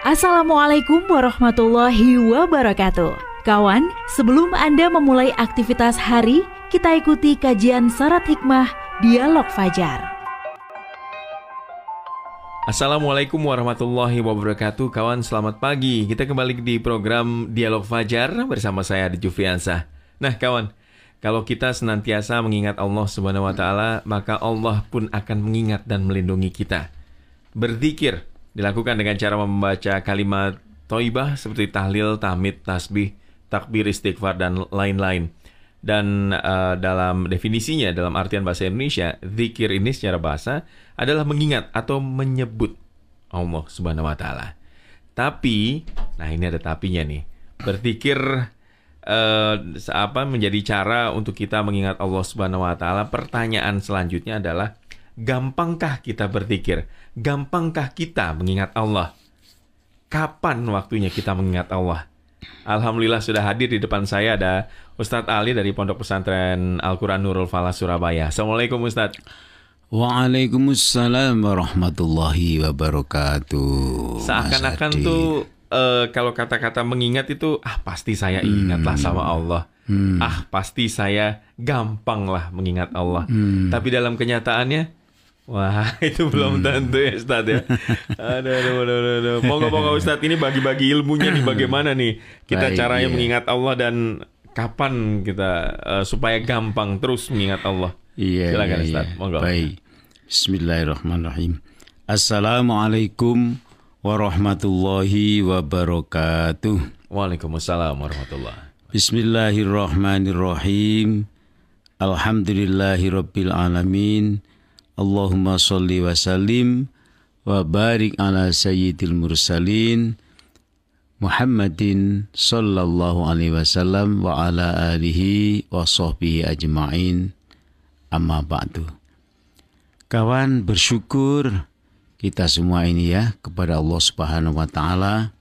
Assalamualaikum warahmatullahi wabarakatuh. Kawan, sebelum Anda memulai aktivitas hari, kita ikuti kajian syarat hikmah Dialog Fajar. Assalamualaikum warahmatullahi wabarakatuh Kawan selamat pagi Kita kembali di program Dialog Fajar Bersama saya Adi Jufriansah Nah kawan Kalau kita senantiasa mengingat Allah ta'ala Maka Allah pun akan mengingat dan melindungi kita Berzikir Dilakukan dengan cara membaca kalimat toibah seperti tahlil, tahmid, tasbih, takbir, istighfar, dan lain-lain. Dan uh, dalam definisinya, dalam artian bahasa Indonesia, zikir ini secara bahasa adalah mengingat atau menyebut Allah Subhanahu wa Ta'ala. Tapi, nah ini ada tapinya nih, berzikir uh, apa menjadi cara untuk kita mengingat Allah Subhanahu wa Ta'ala. Pertanyaan selanjutnya adalah, gampangkah kita berzikir? Gampangkah kita mengingat Allah? Kapan waktunya kita mengingat Allah? Alhamdulillah sudah hadir di depan saya ada Ustadz Ali dari Pondok Pesantren Al-Quran Nurul Falah Surabaya. Assalamualaikum Ustadz. Waalaikumsalam warahmatullahi wabarakatuh. Seakan-akan tuh uh, kalau kata-kata mengingat itu ah pasti saya ingatlah hmm. sama Allah. Hmm. Ah pasti saya gampang lah mengingat Allah. Hmm. Tapi dalam kenyataannya Wah, itu belum hmm. tentu ya Ustaz ya. Aduh, aduh, aduh, aduh, aduh. Moga-moga Ustaz ini bagi-bagi ilmunya nih bagaimana nih kita Baik, caranya iya. mengingat Allah dan kapan kita uh, supaya gampang terus mengingat Allah. Iya, Silakan iya, Ustaz. Iya. Monggo. Baik. Bismillahirrahmanirrahim. Assalamualaikum warahmatullahi wabarakatuh. Waalaikumsalam warahmatullahi. Bismillahirrahmanirrahim. Alhamdulillahirabbil alamin. Allahumma salli wa sallim wa barik ala sayyidil mursalin Muhammadin sallallahu alaihi wasallam wa ala alihi wa sahbihi ajma'in amma ba'du. Kawan bersyukur kita semua ini ya kepada Allah Subhanahu wa taala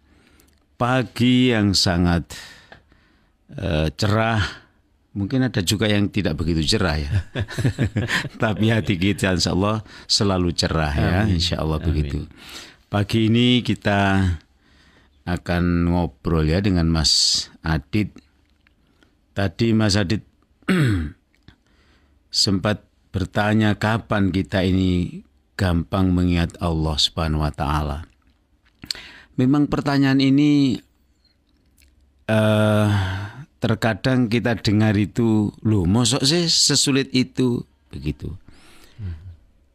pagi yang sangat uh, cerah Mungkin ada juga yang tidak begitu cerah ya. Tapi hati kita insya Allah selalu cerah ya. Insya Allah begitu. Pagi ini kita akan ngobrol ya dengan Mas Adit. Tadi Mas Adit sempat bertanya kapan kita ini gampang mengingat Allah Subhanahu wa taala. Memang pertanyaan ini uh, terkadang kita dengar itu loh mosok sih sesulit itu? Begitu.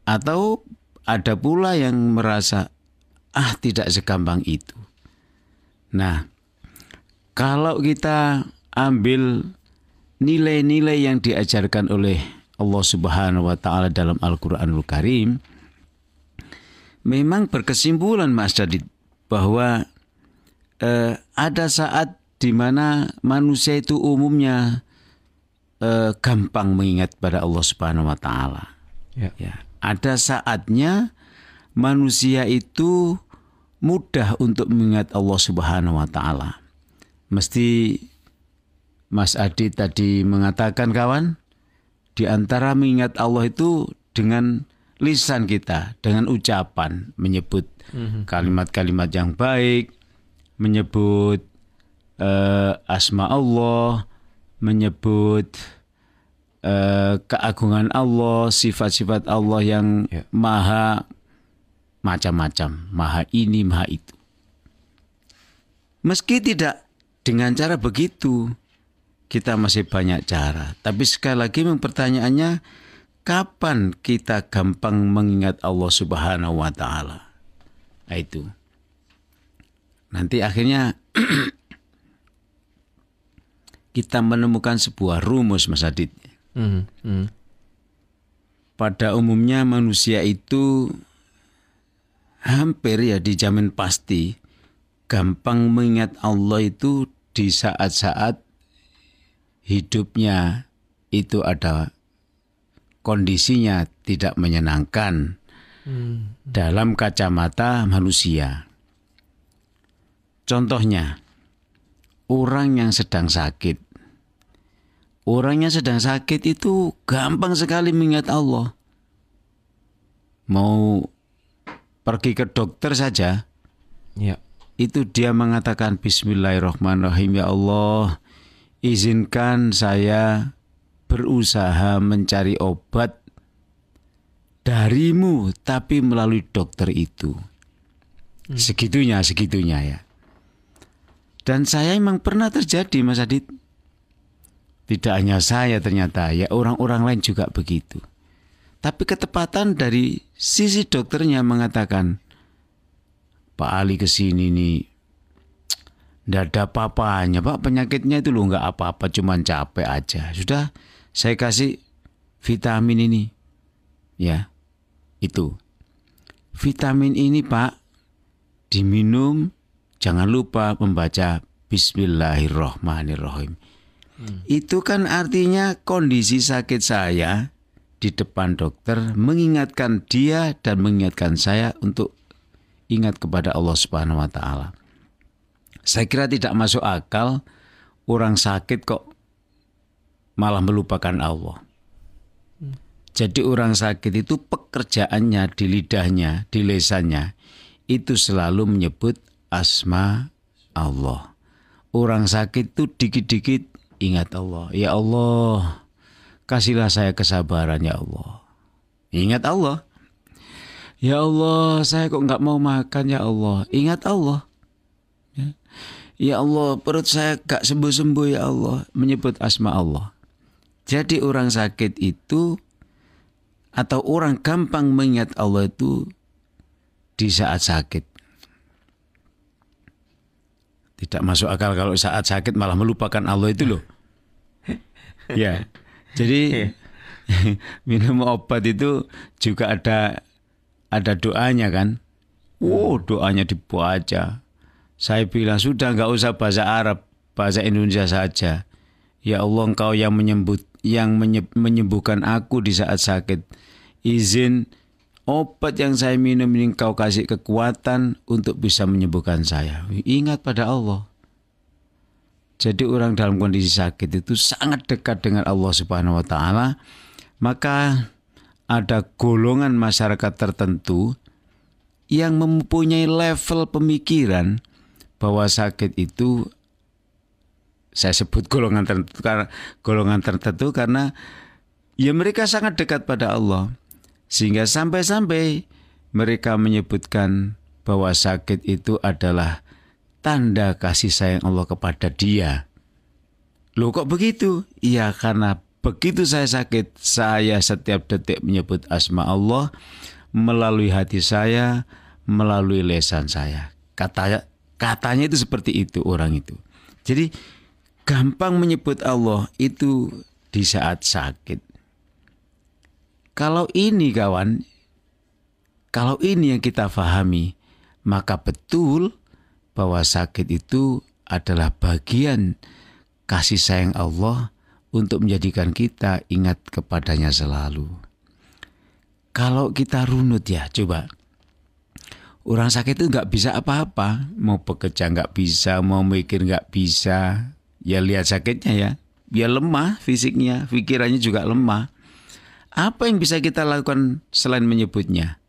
Atau ada pula yang merasa ah tidak segampang itu. Nah kalau kita ambil nilai-nilai yang diajarkan oleh Allah Subhanahu wa taala dalam Al-Qur'anul Karim memang berkesimpulan Mas Jadid bahwa eh, ada saat di mana manusia itu umumnya eh, gampang mengingat pada Allah Subhanahu wa taala. Ya. ya. Ada saatnya manusia itu mudah untuk mengingat Allah Subhanahu wa taala. Mesti Mas Adi tadi mengatakan kawan, di antara mengingat Allah itu dengan lisan kita, dengan ucapan, menyebut mhm. kalimat-kalimat yang baik, menyebut uh, asma Allah, menyebut uh, keagungan Allah, sifat-sifat Allah yang ya. maha macam-macam, maha ini, maha itu. Meski tidak dengan cara begitu, kita masih banyak cara. Tapi sekali lagi pertanyaannya, kapan kita gampang mengingat Allah Subhanahu wa taala? Nah, itu. Nanti akhirnya kita menemukan sebuah rumus Mas Adit. Mm -hmm. Pada umumnya manusia itu hampir ya dijamin pasti gampang mengingat Allah itu di saat-saat hidupnya itu ada kondisinya tidak menyenangkan hmm. dalam kacamata manusia. Contohnya, orang yang sedang sakit Orang yang sedang sakit itu gampang sekali mengingat Allah. Mau pergi ke dokter saja, ya. itu dia mengatakan Bismillahirrahmanirrahim ya Allah izinkan saya berusaha mencari obat darimu tapi melalui dokter itu. Hmm. Segitunya, segitunya ya. Dan saya memang pernah terjadi Mas Adit. Tidak hanya saya ternyata, ya orang-orang lain juga begitu. Tapi ketepatan dari sisi dokternya mengatakan, Pak Ali ke sini nih, tidak ada apa-apanya Pak, penyakitnya itu loh nggak apa-apa, cuman capek aja. Sudah, saya kasih vitamin ini. Ya, itu. Vitamin ini Pak diminum jangan lupa membaca Bismillahirrohmanirrohim. Hmm. Itu kan artinya kondisi sakit saya di depan dokter mengingatkan dia dan mengingatkan saya untuk ingat kepada Allah Subhanahu wa taala. Saya kira tidak masuk akal orang sakit kok malah melupakan Allah. Jadi orang sakit itu pekerjaannya di lidahnya, di lesannya itu selalu menyebut asma Allah. Orang sakit itu dikit-dikit ingat Allah. Ya Allah, kasihlah saya kesabaran ya Allah. Ingat Allah. Ya Allah, saya kok nggak mau makan ya Allah. Ingat Allah. Ya. ya Allah, perut saya gak sembuh-sembuh ya Allah. Menyebut asma Allah. Jadi orang sakit itu atau orang gampang mengingat Allah itu di saat sakit. Tidak masuk akal kalau saat sakit malah melupakan Allah itu loh. ya. Jadi minum obat itu juga ada ada doanya kan. Oh, doanya dibaca. Saya bilang sudah nggak usah bahasa Arab, bahasa Indonesia saja. Ya Allah, Engkau yang menyebut yang menyembuhkan aku di saat sakit izin obat yang saya minum ini kau kasih kekuatan untuk bisa menyembuhkan saya. Ingat pada Allah. Jadi orang dalam kondisi sakit itu sangat dekat dengan Allah Subhanahu wa taala. Maka ada golongan masyarakat tertentu yang mempunyai level pemikiran bahwa sakit itu saya sebut golongan tertentu karena golongan tertentu karena ya mereka sangat dekat pada Allah sehingga sampai-sampai mereka menyebutkan bahwa sakit itu adalah tanda kasih sayang Allah kepada dia. Loh kok begitu? Iya karena begitu saya sakit, saya setiap detik menyebut asma Allah melalui hati saya, melalui lesan saya. Katanya, katanya itu seperti itu orang itu. Jadi gampang menyebut Allah itu di saat sakit. Kalau ini kawan, kalau ini yang kita fahami, maka betul bahwa sakit itu adalah bagian kasih sayang Allah untuk menjadikan kita ingat kepadanya selalu. Kalau kita runut ya, coba. Orang sakit itu nggak bisa apa-apa, mau bekerja nggak bisa, mau mikir nggak bisa. Ya lihat sakitnya ya, dia lemah fisiknya, pikirannya juga lemah. Apa yang bisa kita lakukan selain menyebutnya?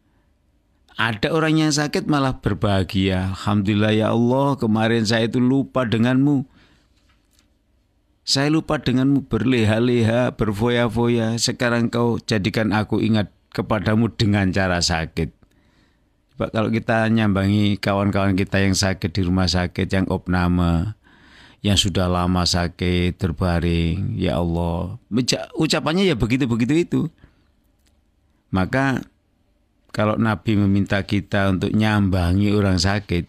Ada orang yang sakit malah berbahagia. Alhamdulillah ya Allah, kemarin saya itu lupa denganmu. Saya lupa denganmu berleha-leha, berfoya-foya. Sekarang kau jadikan aku ingat kepadamu dengan cara sakit. Coba kalau kita nyambangi kawan-kawan kita yang sakit di rumah sakit, yang opname, yang sudah lama sakit terbaring ya Allah. Ucapannya ya begitu-begitu itu. Maka kalau Nabi meminta kita untuk nyambangi orang sakit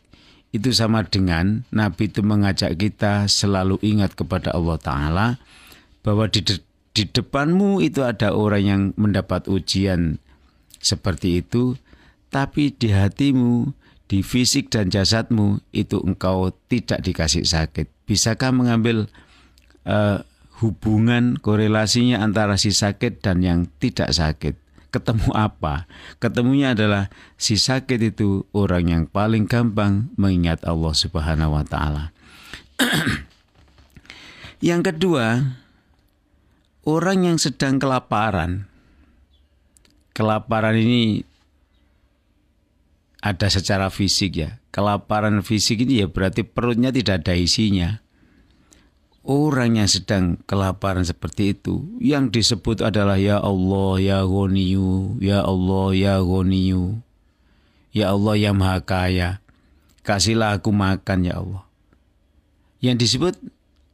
itu sama dengan Nabi itu mengajak kita selalu ingat kepada Allah Ta'ala bahwa di, de di depanmu itu ada orang yang mendapat ujian seperti itu tapi di hatimu di fisik dan jasadmu itu engkau tidak dikasih sakit. Bisakah mengambil uh, hubungan korelasinya antara si sakit dan yang tidak sakit? Ketemu apa? Ketemunya adalah si sakit itu orang yang paling gampang mengingat Allah Subhanahu wa taala. yang kedua, orang yang sedang kelaparan. Kelaparan ini ada secara fisik ya. Kelaparan fisik ini ya berarti perutnya tidak ada isinya. Orang yang sedang kelaparan seperti itu yang disebut adalah ya Allah ya Ghaniyu, ya Allah ya Ghaniyu. Ya Allah yang Maha Kaya. Kasihlah aku makan ya Allah. Yang disebut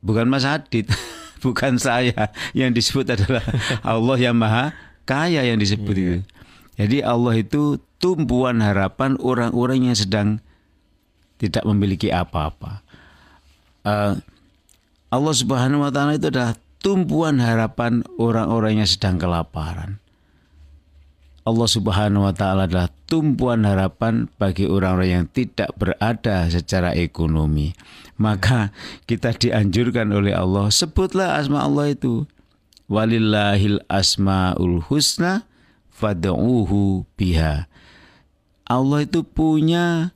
bukan Mas Adit, bukan saya. Yang disebut adalah Allah yang Maha Kaya yang disebut itu. Jadi Allah itu tumpuan harapan orang-orang yang sedang tidak memiliki apa-apa. Uh, Allah Subhanahu wa taala itu adalah tumpuan harapan orang-orang yang sedang kelaparan. Allah Subhanahu wa taala adalah tumpuan harapan bagi orang-orang yang tidak berada secara ekonomi. Maka kita dianjurkan oleh Allah sebutlah asma Allah itu. Walillahil asmaul husna fad'uhu biha. Allah itu punya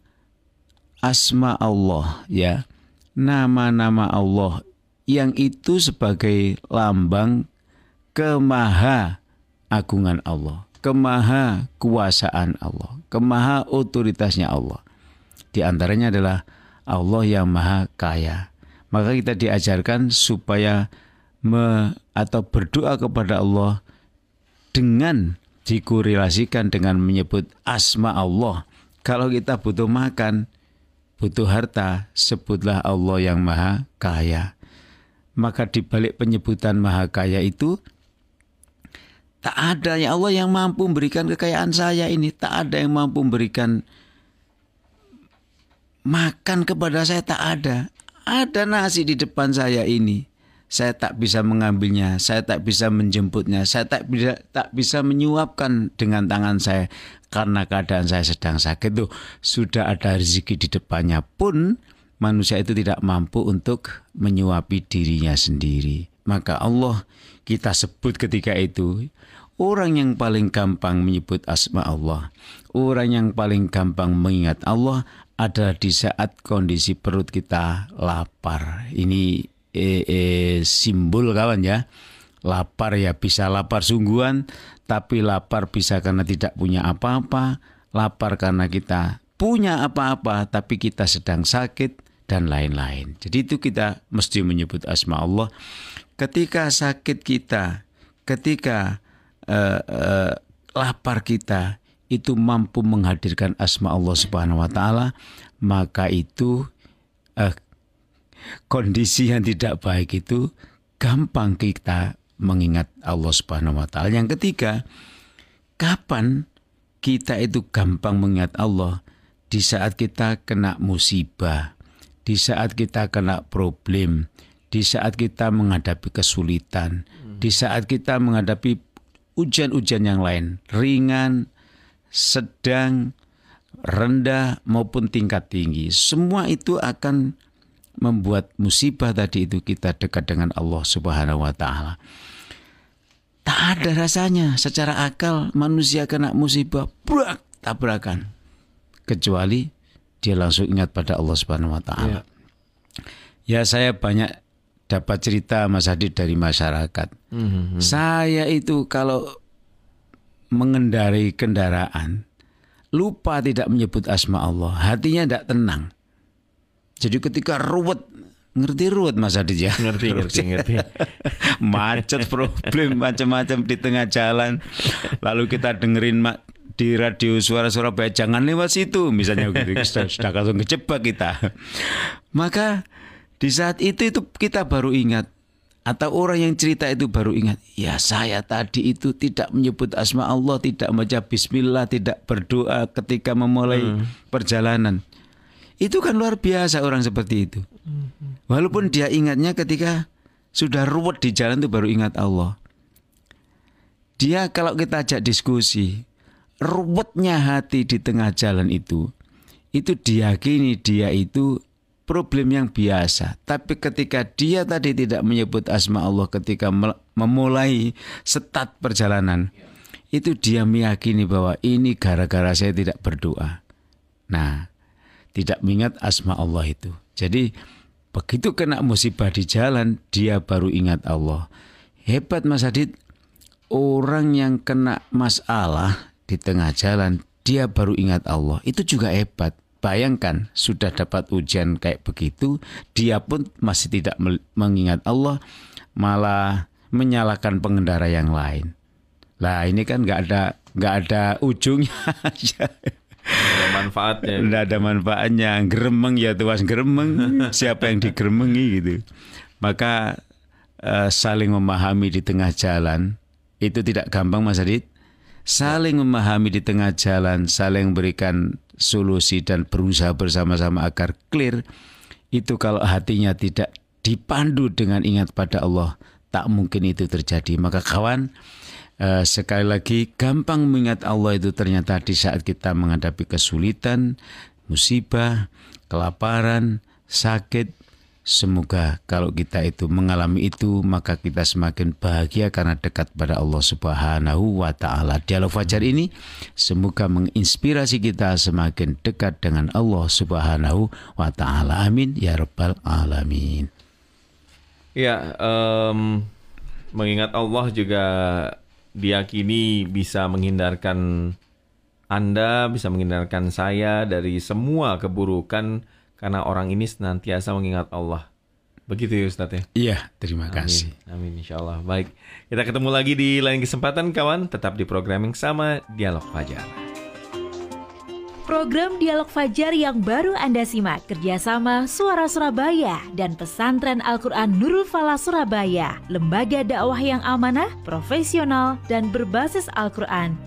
asma Allah ya. Nama-nama Allah yang itu sebagai lambang kemaha agungan Allah, kemaha kuasaan Allah, kemaha otoritasnya Allah. Di antaranya adalah Allah yang maha kaya. Maka kita diajarkan supaya me, atau berdoa kepada Allah dengan dikorelasikan dengan menyebut asma Allah. Kalau kita butuh makan, butuh harta, sebutlah Allah yang maha kaya. Maka di balik penyebutan maha kaya itu, tak ada ya Allah yang mampu memberikan kekayaan saya ini. Tak ada yang mampu memberikan makan kepada saya, tak ada. Ada nasi di depan saya ini saya tak bisa mengambilnya, saya tak bisa menjemputnya, saya tak bisa tak bisa menyuapkan dengan tangan saya karena keadaan saya sedang sakit itu sudah ada rezeki di depannya pun manusia itu tidak mampu untuk menyuapi dirinya sendiri. Maka Allah kita sebut ketika itu orang yang paling gampang menyebut asma Allah, orang yang paling gampang mengingat Allah adalah di saat kondisi perut kita lapar. Ini eh, eh, simbol kawan ya. Lapar ya bisa lapar sungguhan, tapi lapar bisa karena tidak punya apa-apa, lapar karena kita punya apa-apa tapi kita sedang sakit dan lain-lain. Jadi itu kita mesti menyebut asma Allah. Ketika sakit kita, ketika uh, uh, lapar kita itu mampu menghadirkan asma Allah Subhanahu wa taala, maka itu uh, kondisi yang tidak baik itu gampang kita mengingat Allah Subhanahu wa taala. Yang ketiga, kapan kita itu gampang mengingat Allah di saat kita kena musibah, di saat kita kena problem, di saat kita menghadapi kesulitan, di saat kita menghadapi ujian-ujian yang lain, ringan, sedang, rendah maupun tingkat tinggi. Semua itu akan membuat musibah tadi itu kita dekat dengan Allah Subhanahu wa taala. Tak ada rasanya secara akal manusia kena musibah brak tabrakan kecuali dia langsung ingat pada Allah Subhanahu wa taala. Ya. ya saya banyak dapat cerita Mas Hadi dari masyarakat. Mm-hmm. Saya itu kalau mengendarai kendaraan lupa tidak menyebut asma Allah, hatinya tidak tenang. Jadi ketika ruwet ngerti ruwet Mas Adit ya ngerti ngerti ngerti. Macet problem macam-macam di tengah jalan. Lalu kita dengerin mak di radio suara Surabaya jangan lewat situ misalnya gitu sudah, sudah langsung kejebak kita. Maka di saat itu itu kita baru ingat. Atau orang yang cerita itu baru ingat ya saya tadi itu tidak menyebut asma Allah tidak membaca bismillah tidak berdoa ketika memulai hmm. perjalanan itu kan luar biasa orang seperti itu. Walaupun dia ingatnya ketika sudah ruwet di jalan itu baru ingat Allah. Dia kalau kita ajak diskusi, ruwetnya hati di tengah jalan itu, itu diyakini dia itu problem yang biasa. Tapi ketika dia tadi tidak menyebut asma Allah ketika memulai setat perjalanan, itu dia meyakini bahwa ini gara-gara saya tidak berdoa. Nah, tidak mengingat asma Allah itu. Jadi begitu kena musibah di jalan dia baru ingat Allah. Hebat Mas Adit, orang yang kena masalah di tengah jalan dia baru ingat Allah. Itu juga hebat. Bayangkan sudah dapat ujian kayak begitu, dia pun masih tidak mengingat Allah, malah menyalahkan pengendara yang lain. Lah ini kan nggak ada nggak ada ujungnya. ada manfaatnya. Nggak ada manfaatnya. Geremeng ya tuas geremeng. Siapa yang digeremengi gitu. Maka uh, saling memahami di tengah jalan itu tidak gampang Mas Adit. Saling memahami di tengah jalan, saling berikan solusi dan berusaha bersama-sama agar clear. Itu kalau hatinya tidak dipandu dengan ingat pada Allah, tak mungkin itu terjadi. Maka kawan, eh, sekali lagi gampang mengingat Allah itu ternyata di saat kita menghadapi kesulitan, musibah, kelaparan, sakit, Semoga kalau kita itu mengalami itu maka kita semakin bahagia karena dekat pada Allah Subhanahu wa taala. Dialog Fajar ini semoga menginspirasi kita semakin dekat dengan Allah Subhanahu wa taala. Amin ya rabbal alamin. Ya, um, mengingat Allah juga diyakini bisa menghindarkan Anda, bisa menghindarkan saya dari semua keburukan karena orang ini senantiasa mengingat Allah. Begitu ya Ustaz ya? Iya, terima kasih. Amin, insya Allah. Baik, kita ketemu lagi di lain kesempatan kawan. Tetap di programming sama Dialog Fajar. Program Dialog Fajar yang baru Anda simak. Kerjasama Suara Surabaya dan Pesantren Al-Quran Nurul Falah Surabaya, lembaga dakwah yang amanah, profesional, dan berbasis Al-Quran